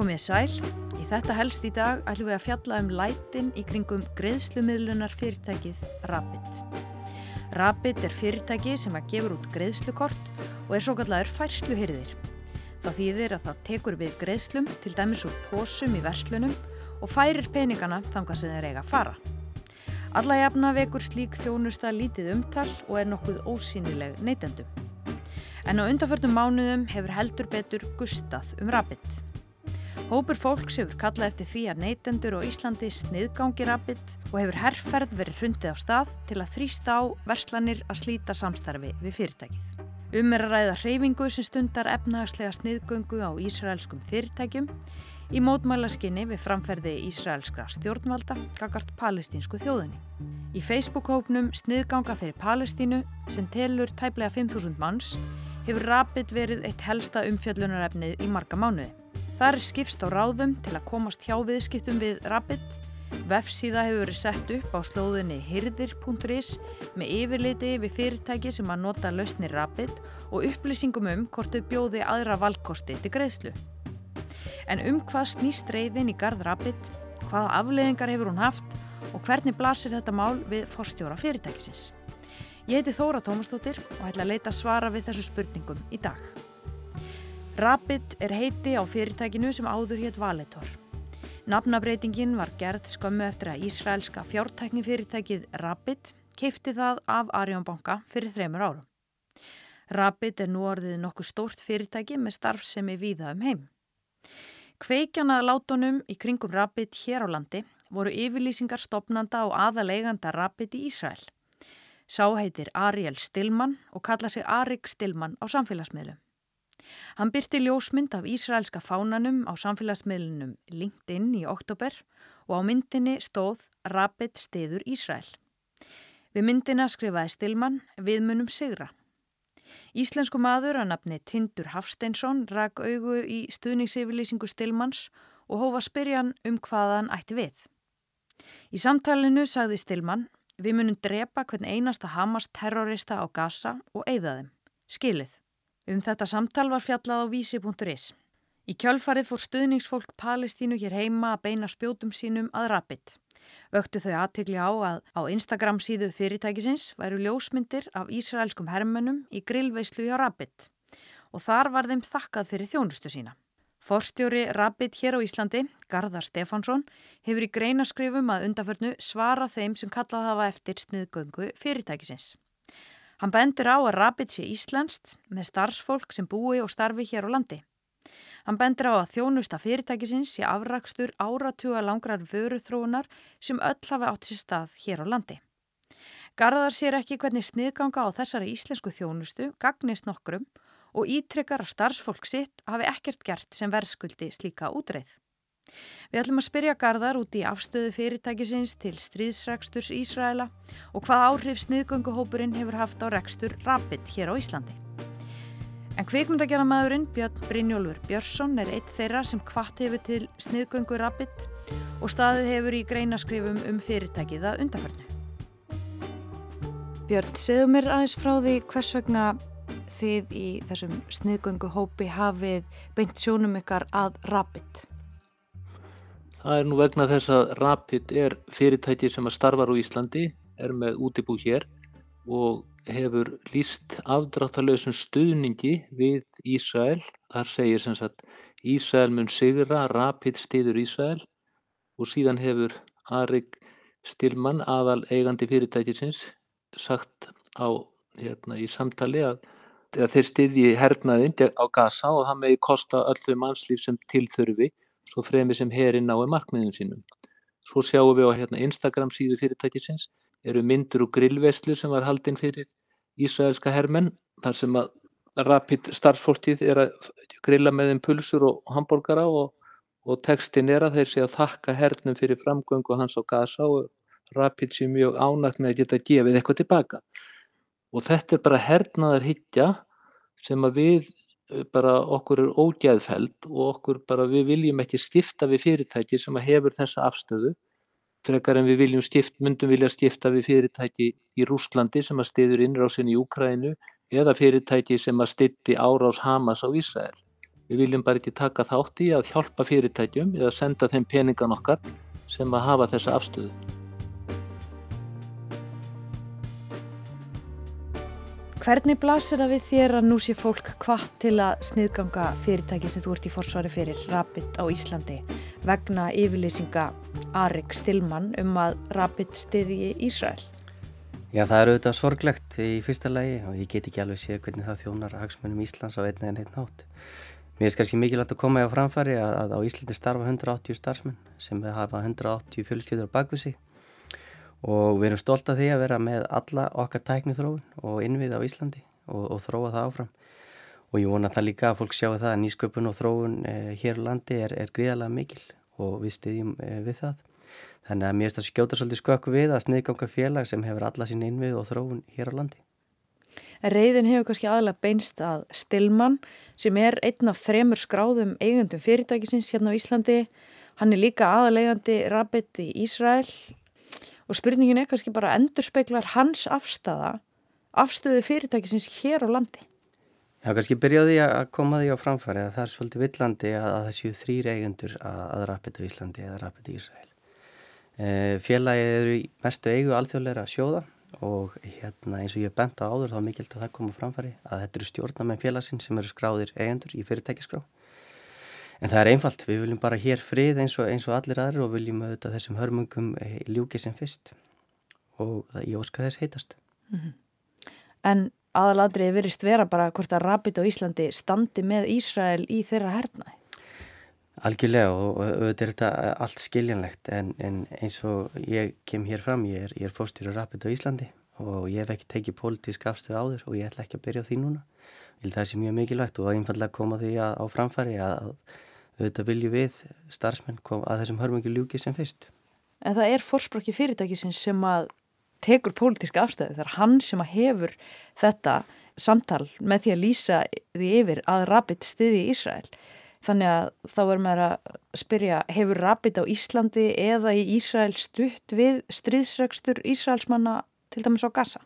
Komið sæl. Í þetta helst í dag ætlum við að fjalla um lætin í kringum greiðslumiðlunar fyrirtækið Rapid. Rapid er fyrirtæki sem að gefur út greiðslukort og er svo kallar færsluhyrðir. Það þýðir að það tekur við greiðslum til dæmis úr pósum í verslunum og færir peningana þanga sem þeir eiga að fara. Alla jafna vekur slík þjónusta lítið umtal og er nokkuð ósýnileg neytendum. En á undanförnum mánuðum hefur heldur betur gustað um Rapid. Hópur fólks hefur kallað eftir því að neytendur og Íslandi sniðgangi Rapid og hefur herrferð verið hrundið á stað til að þrýsta á verslanir að slíta samstarfi við fyrirtækið. Um er að ræða hreyfingu sem stundar efnahagslega sniðgöngu á Ísraelskum fyrirtækjum í mótmælaskinni við framferði Ísraelskra stjórnvalda gagart palestínsku þjóðinni. Í Facebook-hópnum Sniðganga fyrir Palestínu sem telur tæplega 5.000 manns hefur Rapid verið eitt helsta umfjöllunarefnið í marga mánuði. Það er skipst á ráðum til að komast hjá viðskiptum við Rapid. Vefsíða hefur verið sett upp á slóðinni hirdir.is með yfirleiti við fyrirtæki sem að nota lausni Rapid og upplýsingum um hvort þau bjóði aðra valkosti til greiðslu. En um hvað snýst reyðin í gard Rapid, hvaða afleðingar hefur hún haft og hvernig blasir þetta mál við forstjóra fyrirtækisins? Ég heiti Þóra Tómastóttir og ætla að leita svara við þessu spurningum í dag. Rapid er heiti á fyrirtækinu sem áður hétt Valitor. Nafnabreitingin var gerð skömmu eftir að Ísraelska fjártækni fyrirtækið Rapid keipti það af Arjónbanka fyrir þreymur árum. Rapid er nú orðið nokkuð stórt fyrirtæki með starfsemi víða um heim. Kveikjana látunum í kringum Rapid hér á landi voru yfirlýsingar stopnanda og aðaleiganda Rapid í Ísrael. Sá heitir Ariel Stillman og kalla sig Arik Stillman á samfélagsmiðlum. Hann byrti ljósmynd af Ísraelska fánanum á samfélagsmiðlunum LinkedIn í oktober og á myndinni stóð Rapid stiður Ísrael. Við myndina skrifaði Stillman við munum sigra. Íslensku maður að nafni Tindur Hafsteinsson rak augu í stuðningsyfirlýsingu Stillmans og hófa spyrjan um hvaðan ætti við. Í samtalenu sagði Stillman við munum drepa hvern einasta Hamas terrorista á Gaza og eigða þeim. Skilið. Um þetta samtal var fjallað á vísi.is. Í kjölfarið fór stuðningsfólk Palestínu hér heima að beina spjótum sínum að Rapid. Vöktu þau aðtikli á að á Instagram síðu fyrirtækisins væru ljósmyndir af Ísraelskum hermönum í grillveislu hjá Rapid og þar var þeim þakkað fyrir þjónustu sína. Forstjóri Rapid hér á Íslandi, Garðar Stefansson, hefur í greinaskrifum að undaförnu svara þeim sem kallað hafa eftir sniðgöngu fyrirtækisins. Hann bendur á að Rapid sé Íslandst með starfsfólk sem búi og starfi hér á landi. Hann bendur á að þjónusta fyrirtækisins sé afrakstur áratuga langrar vöruþróunar sem öll hafi átt sér stað hér á landi. Garðar sér ekki hvernig sniðganga á þessari íslensku þjónustu gagnist nokkrum og ítrykkar að starfsfólk sitt hafi ekkert gert sem verðskuldi slíka útreið. Við ætlum að spyrja Garðar út í afstöðu fyrirtækisins til stríðsreksturs Ísraela og hvað áhrif sniðgönguhópurinn hefur haft á rekstur Rapid hér á Íslandi. En kvikmyndagerðamæðurinn Björn Brynjólfur Björnsson er eitt þeirra sem kvart hefur til sniðgöngu Rapid og staðið hefur í greinaskrifum um fyrirtækið að undarfernu. Björn, segðu mér aðeins frá því hvers vegna þið í þessum sniðgöngu hópi hafið beint sjónum ykkar að Rapid? Það er nú vegna þess að Rapid er fyrirtæki sem starfar á Íslandi, er með útibú hér og hefur lýst afdráttarlausum stuðningi við Ísrael. Þar segir sem sagt Ísrael mun sigra, Rapid stiður Ísrael og síðan hefur Arik Stilman, aðal eigandi fyrirtækisins, sagt á, hérna, í samtali að, að þeir stiðji hernaðinn á Gaza og það megi kosta öllu mannslíf sem tilþurfi svo fremi sem herinn nái markmiðum sínum. Svo sjáum við á hérna, Instagram síðu fyrirtækisins eru myndur og grillveslu sem var haldinn fyrir Ísraelska hermenn þar sem að Rapid starfsfólkið er að grilla með þeim pulsur og hambúrgara og, og textin er að þeir sé að þakka hernum fyrir framgöngu hans á Gaza og Rapid sé mjög ánægt með að geta gefið eitthvað tilbaka. Og þetta er bara hernaðar higgja sem að við bara okkur er ógeðfæld og okkur bara við viljum ekki stifta við fyrirtæki sem að hefur þessa afstöðu frekar en við viljum skipt, myndum vilja skipta við fyrirtæki í Rúslandi sem að stiður innrásin í Úkrænu eða fyrirtæki sem að stitti árás Hamas á Ísrael. Við viljum bara ekki taka þátt í að hjálpa fyrirtækjum eða senda þeim peningan okkar sem að hafa þessa afstöðu. Hvernig blasir það við þér að nú sé fólk hvað til að sniðganga fyrirtæki sem þú ert í forsvari fyrir Rapid á Íslandi vegna yfirlýsinga Arik Stilman um að Rapid stiði í Ísrael? Já, það er auðvitað sorglegt í fyrsta lagi og ég get ekki alveg séð hvernig það þjónar hagsmennum Íslands á einni en einn nátt. Mér er kannski mikilvægt að koma í á framfæri að, að á Íslandi starfa 180 starfsmenn sem hafa 180 fjölskyldur á bakvisi og við erum stolt af því að vera með alla okkar tækni þróun og innvið á Íslandi og, og þróa það áfram. Og ég vona það líka að fólk sjáu það að nýsköpun og þróun eh, hér á landi er, er gríðarlega mikil og við stiðjum eh, við það. Þannig að mér er þetta skjóta svolítið skökku við að sniðganga félag sem hefur alla sín innvið og þróun hér á landi. Reyðin hefur kannski aðalega beinst að Stilman sem er einn af þremur skráðum eigundum fyrirtækisins hérna á Íslandi. Hann er líka aðalegandi Rabbit í Ísrael og spurningin er kannski bara endur speiklar hans afstafa afstöðu fyrirtækisins hér á landi Já, kannski byrjaði að koma því á framfæri að það er svolítið villandi að, að það séu þrýr eigundur að, að rapita í Íslandi eða rapita í Ísrael. E, félagi eru mestu eigu alþjóðleira sjóða og hérna eins og ég bent á áður þá mikilt að það koma framfæri að þetta eru stjórnamenn félagsinn sem eru skráðir eigundur í fyrirtækiskrá En það er einfalt, við viljum bara hér frið eins og, eins og allir aðrir og viljum auðvitað þessum hörmungum eh, ljúki sem fyrst og það, ég óska þess heitast. Mm -hmm. En aðaladrið verist vera bara hvort að Rabit á Íslandi standi með Ísrael í þeirra hernaði? Algjörlega og auðvitað er þetta allt skiljanlegt en, en eins og ég kem hér fram, ég er, er fórstýru Rabit á Íslandi og ég hef ekki tekið pólitísk afstöð áður og ég ætla ekki að byrja á því núna. Ég að það sé mjög mikilvægt og einfallega koma því að, á framfæri að auðvitað viljum við starfsmenn að þessum hörmungi ljúki sem fyrst. En það er fórsprokki fyrirtækisins sem að tekur pólitíska afstæði. Það er hann sem að hefur þetta samtal með því að lýsa því yfir að Rabbit stiði í Ísrael. Þannig að þá er maður að spyrja, hefur Rabbit á Íslandi eða í Ísrael stutt við stríðsregstur Ísraelsmanna til dæmis á Gaza?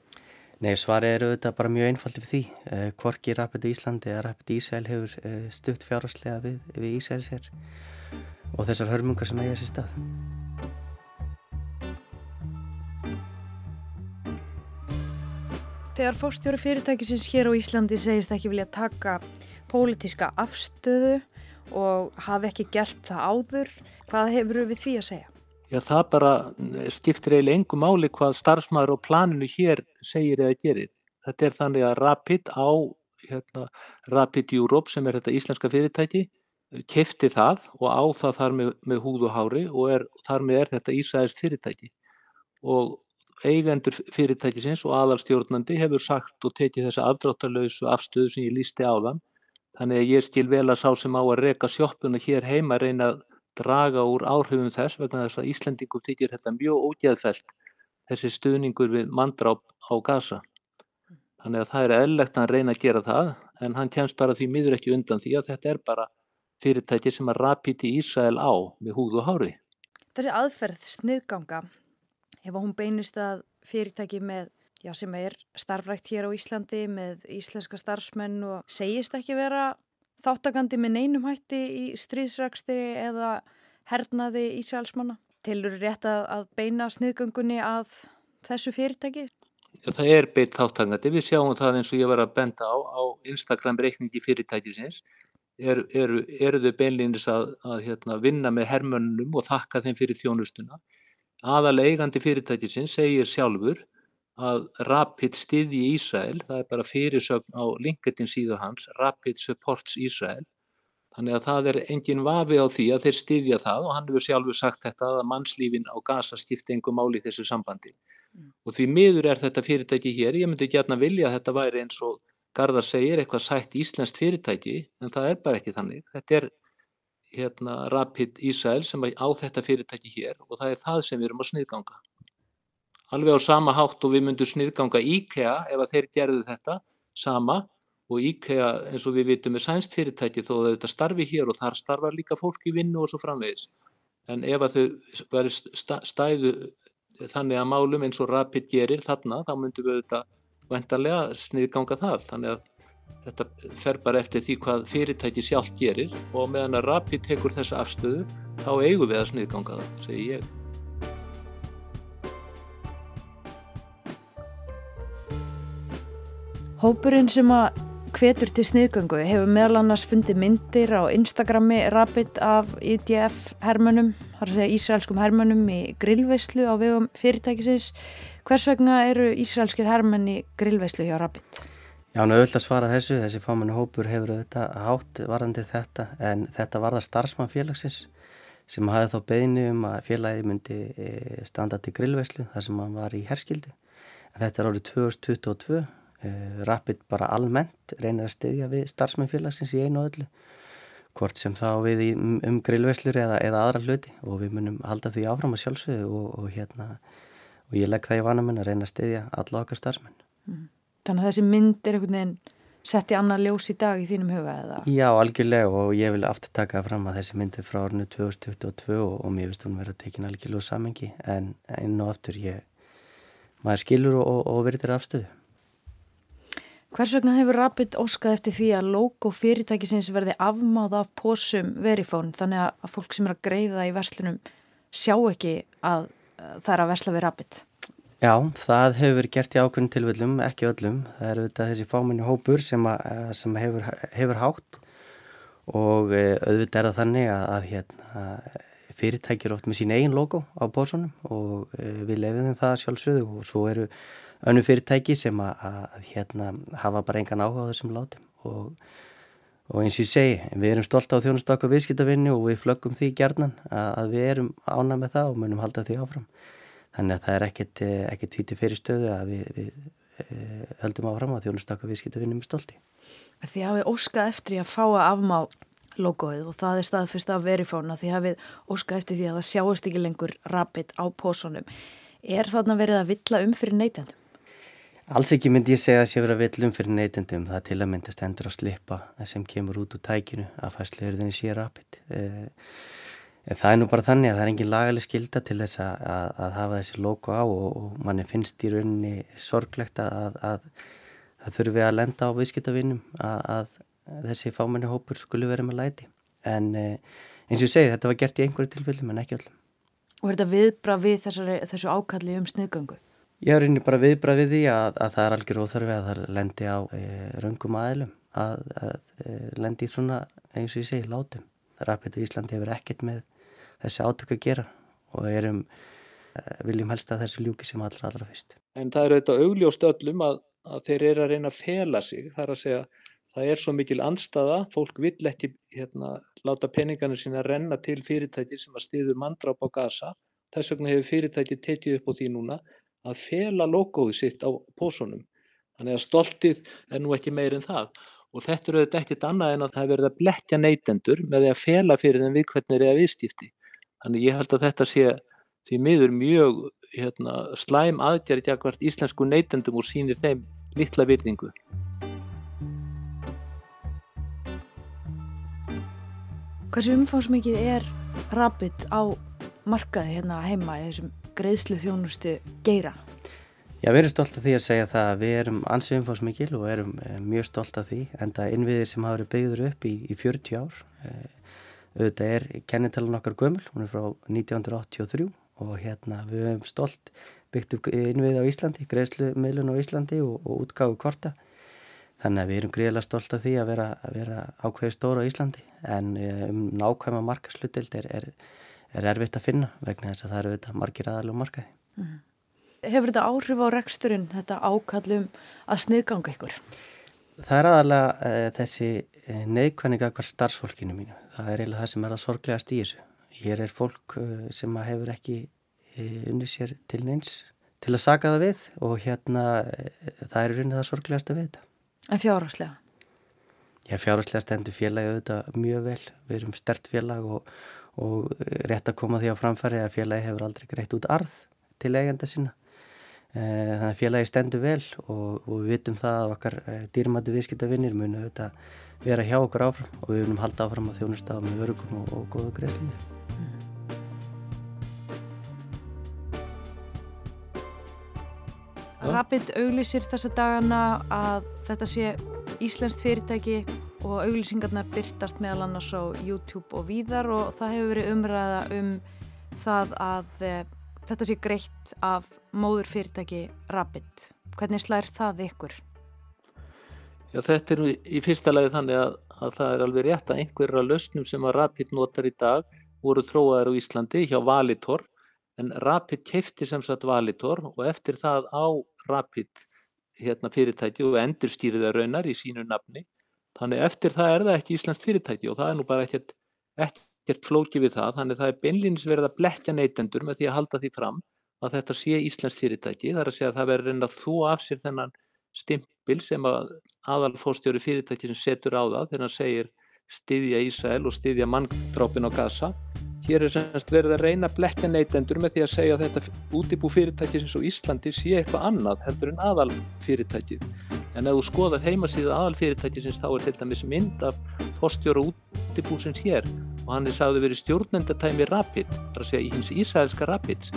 Nei, svari eru auðvitað bara mjög einfalt yfir því. Eh, Korki Rapid Íslandi eða Rapid Ísæl hefur eh, stutt fjárháslega við, við Ísæls hér og þessar hörmungar sem eiga sér stað. Þegar fórstjóru fyrirtækisins hér á Íslandi segist ekki vilja taka pólitíska afstöðu og hafi ekki gert það áður, hvað hefur við því að segja? Já, það bara eh, skiptir eiginlega engu máli hvað starfsmæður og planinu hér segir eða gerir. Þetta er þannig að Rapid á hérna, Rapid Europe sem er þetta íslenska fyrirtæki kefti það og á það þar með, með húð og hári og er, þar með er þetta Ísæðist fyrirtæki og eigendur fyrirtækisins og aðalstjórnandi hefur sagt og tekið þessa afdráttarlausu afstöðu sem ég lísti á þann þannig að ég skil vel að sá sem á að reka sjoppuna hér heima reyna að draga úr áhrifum þess vegna þess að Íslendingum þykir þetta mjög ógeðfælt þessi stuðningur við mandráp á gasa. Þannig að það er eðlegt að hann reyna að gera það en hann kemst bara því miður ekki undan því að þetta er bara fyrirtæki sem að rapíti Ísrael á með húð og hári. Þessi aðferð sniðganga, ef hún beinist að fyrirtæki með, já, sem er starfrækt hér á Íslandi með íslenska starfsmenn og segist ekki vera þáttakandi með neinum hætti í stríðsræksti eða hernaði Ísælsmanna? Tilur rétt að, beina sniðgöngunni að þessu fyrirtæki? Það er beitt þáttakandi. Við sjáum það eins og ég var að benda á á Instagram reikningi fyrirtækisins. Eru er, er þau beinlýnis að, að hérna, vinna með hermönnum og þakka þeim fyrir þjónustuna. Aðalega eigandi fyrirtækisins segir sjálfur að Rapid styðji Ísrael, það er bara fyrirsögn á LinkedIn síðu hans, Rapid supports Ísrael. Þannig að það er engin vafi á því að þeir styðja það og hann hefur sjálfur sagt þetta að mannslífin á Gaza skipti engum máli í þessu sambandi. Mm. Og því miður er þetta fyrirtæki hér, ég myndi gætna vilja að þetta væri eins og Garðar segir eitthvað sætt íslenskt fyrirtæki, en það er bara ekki þannig. Þetta er hérna, Rapid Ísrael sem á þetta fyrirtæki hér og það er það sem við erum að sniðganga alveg á sama hátt og við myndum sniðganga IKEA ef að þeir gerðu þetta sama og IKEA eins og við vitum er sænst fyrirtæki þó að þetta starfi hér og þar starfar líka fólk í vinnu og svo framvegis. En ef að þau verður stæðu þannig að málum eins og Rapid gerir þarna þá myndum við þetta vendarlega sniðganga það. Þannig að Þetta fer bara eftir því hvað fyrirtæki sjálf gerir og meðan að Rappi tekur þessa afstöðu þá eigum við að sniðganga það, segi ég. Hópurinn sem að hvetur til sniðgöngu hefur meðal annars fundið myndir á Instagrami Rapid af IDF hermönum, þar að segja Ísraelskum hermönum í grillveislu á vegum fyrirtækisins. Hvers vegna eru Ísraelskir hermenn í grillveislu hjá Rapid? Já, hann auðvitað svara þessu, þessi fámennu hópur hefur auðvitað hátt varðandi þetta en þetta var það starfsmann félagsins sem hafði þá beðinu um að félagi myndi e, standa til grillveislu þar sem hann var í herskildi. En þetta er árið 2022, e, Rapid bara almennt reynir að styðja við starfsmann félagsins í einu og öllu, hvort sem þá við um, grillveislur eða, eða aðra hluti og við munum halda því áfram að sjálfsögðu og, og, hérna, og ég legg það í vanamenn að reyna að styðja alla okkar starfsmenn. Mm. Þannig að þessi mynd er einhvern veginn sett í annað ljós í dag í þínum huga eða? Já, algjörlega og ég vil aftur taka fram að þessi mynd er frá ornu 2022 og, og mér finnst hún verið að tekina algjörlega samengi en einn og aftur ég, maður skilur og, og verður afstöðu. Hvers vegna hefur Rapid óskað eftir því að logo fyrirtækisins verði afmáð af posum verifón þannig að fólk sem er að greiða í verslunum sjá ekki að það er að versla við Rapid? Já, það hefur gert í ákveðin tilvillum, ekki öllum. Það eru þetta þessi fámenni hópur sem, að, eh, sem hefur, hefur hátt og eh, auðvitað er það þannig að, að hérna, fyrirtækir oft með sín eigin logo á bósunum og eh, við lefum það sjálfsögðu og svo eru önnu fyrirtæki sem að, að hérna, hafa bara engan áhuga á þessum látum og, og eins og ég segi, við erum stolt á þjónustakka viðskiptavinni og við flöggum því gerðnan að við erum ána með það og munum halda því áfram. Þannig að það er ekkert, eh, ekkert hviti fyrir stöðu að við, við e, höldum áfram að þjónustakka viðskipt að vinna með stolti. Því hafið óskað eftir að fá að afmá logoið og það er staðfyrst af verifóna því hafið óskað eftir því að það sjáist ekki lengur rapid á pósunum. Er þarna verið að villa um fyrir neytendum? Alls ekki myndi ég segja að það sé verið að villa um fyrir neytendum. Það til að myndast endur að slippa sem kemur út úr tækinu að fæsluðurðinni sé rapid. E, En það er nú bara þannig að það er engin lagaleg skilda til þess að, að, að hafa þessi logo á og, og manni finnst í rauninni sorglegt að, að það þurfi að lenda á viðskiptavinnum að þessi fámenni hópur skulle verið með læti. En eh, eins og ég segi þetta var gert í einhverju tilfellum en ekki öllum. Og er þetta viðbra við þessari, þessu ákalli um sniðgöngu? Ég er rauninni bara viðbra við því að það er algjör óþörfi að það lendi á e, röngum aðilum að e, lendi svona eins og ég segi látum. Rapid í Íslandi hefur ekkert með þessi átök að gera og erum, eh, viljum helst að þessu ljúki sem allra allra fyrst. En það er auðvitað augljóst öllum að, að þeir eru að reyna að fela sig, það er að segja það er svo mikil anstaða, fólk vill ekki hérna, láta peningarnir sína renna til fyrirtæki sem að stiður mandráp á gasa, þess vegna hefur fyrirtæki tekið upp á því núna að fela logoðu sitt á pósunum, þannig að stoltið er nú ekki meir en það og þetta eru auðvitað ekkert annað en að það verður að bletja neytendur með því að fela fyrir þeim við hvernig er eða viðstífti. Þannig ég held að þetta sé því miður mjög hérna, slæm aðgerð jakvart íslensku neytendum og sínir þeim litla virðingu. Hversu umfangsmikið er Rapid á markaði hérna heima í þessum greiðslu þjónustu geira? Já, við erum stolt af því að segja það að við erum ansið umfangsmikil og erum eh, mjög stolt af því en það innviðir sem hafa verið byggður upp í, í 40 ár. Eh, auðvitað er kennitalan okkar gömul, hún er frá 1983 og hérna við hefum stolt byggt upp innvið á Íslandi, greiðslumiðlun á Íslandi og, og útgáðu kvarta. Þannig að við erum greiðilega stolt af því að vera, vera ákveði stóra á Íslandi en eh, um nákvæma markaslutild er, er, er erfitt að finna vegna þess að það eru auðvitað margir aðalega markaði. Mm. Hefur þetta áhrif á reksturinn, þetta ákallum að sniðganga ykkur? Það er aðalega uh, þessi uh, neikvæninga hver starfsfólkinu mínu það er eiginlega það sem er að sorglegast í þessu. Hér er fólk uh, sem hefur ekki unni sér til neins til að saka það við og hérna uh, það er raunin það sorglegast að við þetta. En fjárhagslega? Já, fjárhagslega stendur félagi auðvitað mjög vel. Við erum stert félag og, og rétt að koma því á framfæri að félagi hefur aldrei greitt út arð til eigenda sinna. Þannig að félagi stendur vel og, og við vitum það að okkar dýrmættu viðskiptavinnir munu auðvitað vera hjá okkur áfram og við vunum halda áfram að þjónusta með örugum og, og góðu greiðslinni. Mm. Rapid auglísir þessa dagana að þetta sé Íslenskt fyrirtæki og auglýsingarnar byrtast meðal annars á YouTube og víðar og það hefur verið umræða um það að e, þetta sé greitt af móður fyrirtæki Rapid. Hvernig slær það ykkur? Já, þetta er í fyrsta lagi þannig að, að það er alveg rétt að einhverja lausnum sem að Rapid notar í dag voru þróaðar á Íslandi hjá Valitor en Rapid keifti sem sagt Valitor og eftir það á Rapid hérna, fyrirtæki og endur stýriða raunar í sínu nafni. Þannig eftir það er það ekki Íslands fyrirtæki og það er nú bara ekkert, ekkert flóki við það. Þannig það er beinlýnis verið að blekja neytendur með því að halda því fram að þetta sé Íslands fyrirtæki. Það er að segja að það verður reynda þú af sér þennan stimpil sem að aðalfórstjóri fyrirtæki sem setur á það þegar hann segir styðja Ísrael og styðja manndrápin á Gaza Hér er semst verið að reyna blekja neytendur með því að segja að þetta útibú fyrirtækisins á Íslandi sé eitthvað annað heldur en aðal fyrirtækið. En ef þú skoðar heimasíðu aðal fyrirtækisins þá er til dæmis mynd af fórstjóra útibúsins hér og hann er sagði verið stjórnendatæmi Rapid, þar að segja í hins ísæðilska Rapids.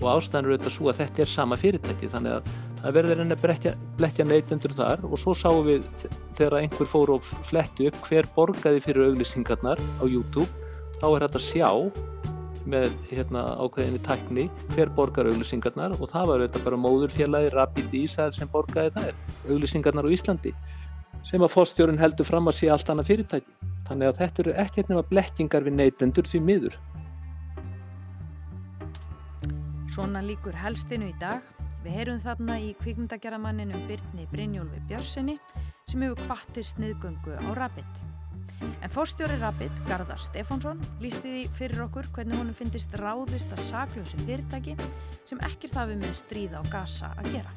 Og ástæðan eru þetta svo að þetta er sama fyrirtæki þannig að það verður reyna að blekja neytendur þar. Og svo sáum við þegar einhver fór og fletti upp hver borgaði fyrir auglýsingarnar á YouTube þá er þetta sjá með hérna, ákveðinni tækni hver borgar auglýsingarnar og það var þetta bara móðurfélagi Rapid Ísæð sem borgaði þær, auglýsingarnar á Íslandi sem að fórstjórun heldur fram að sé allt annað fyrirtæki. Þannig að þetta eru ekkert nema blekkingar við neytendur því miður. Svona líkur helstinu í dag. Við heyrum þarna í kvikmyndagjaramanninum Byrni Brynjólfi Björnssoni sem hefur kvattist niðgöngu á Rapid. En fórstjóri Rapid, Garðar Stefánsson, lísti því fyrir okkur hvernig honum finnist ráðist að sakljósi fyrirtæki sem ekkert hafi með stríða á gasa að gera.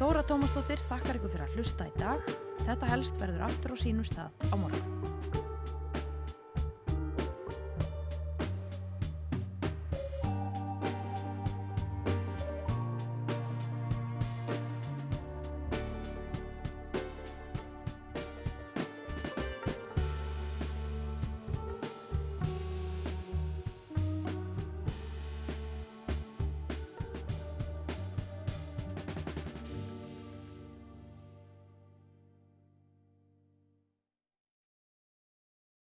Þóra Tómasdóttir þakkar ykkur fyrir að hlusta í dag. Þetta helst verður aftur á sínu stað á morgun.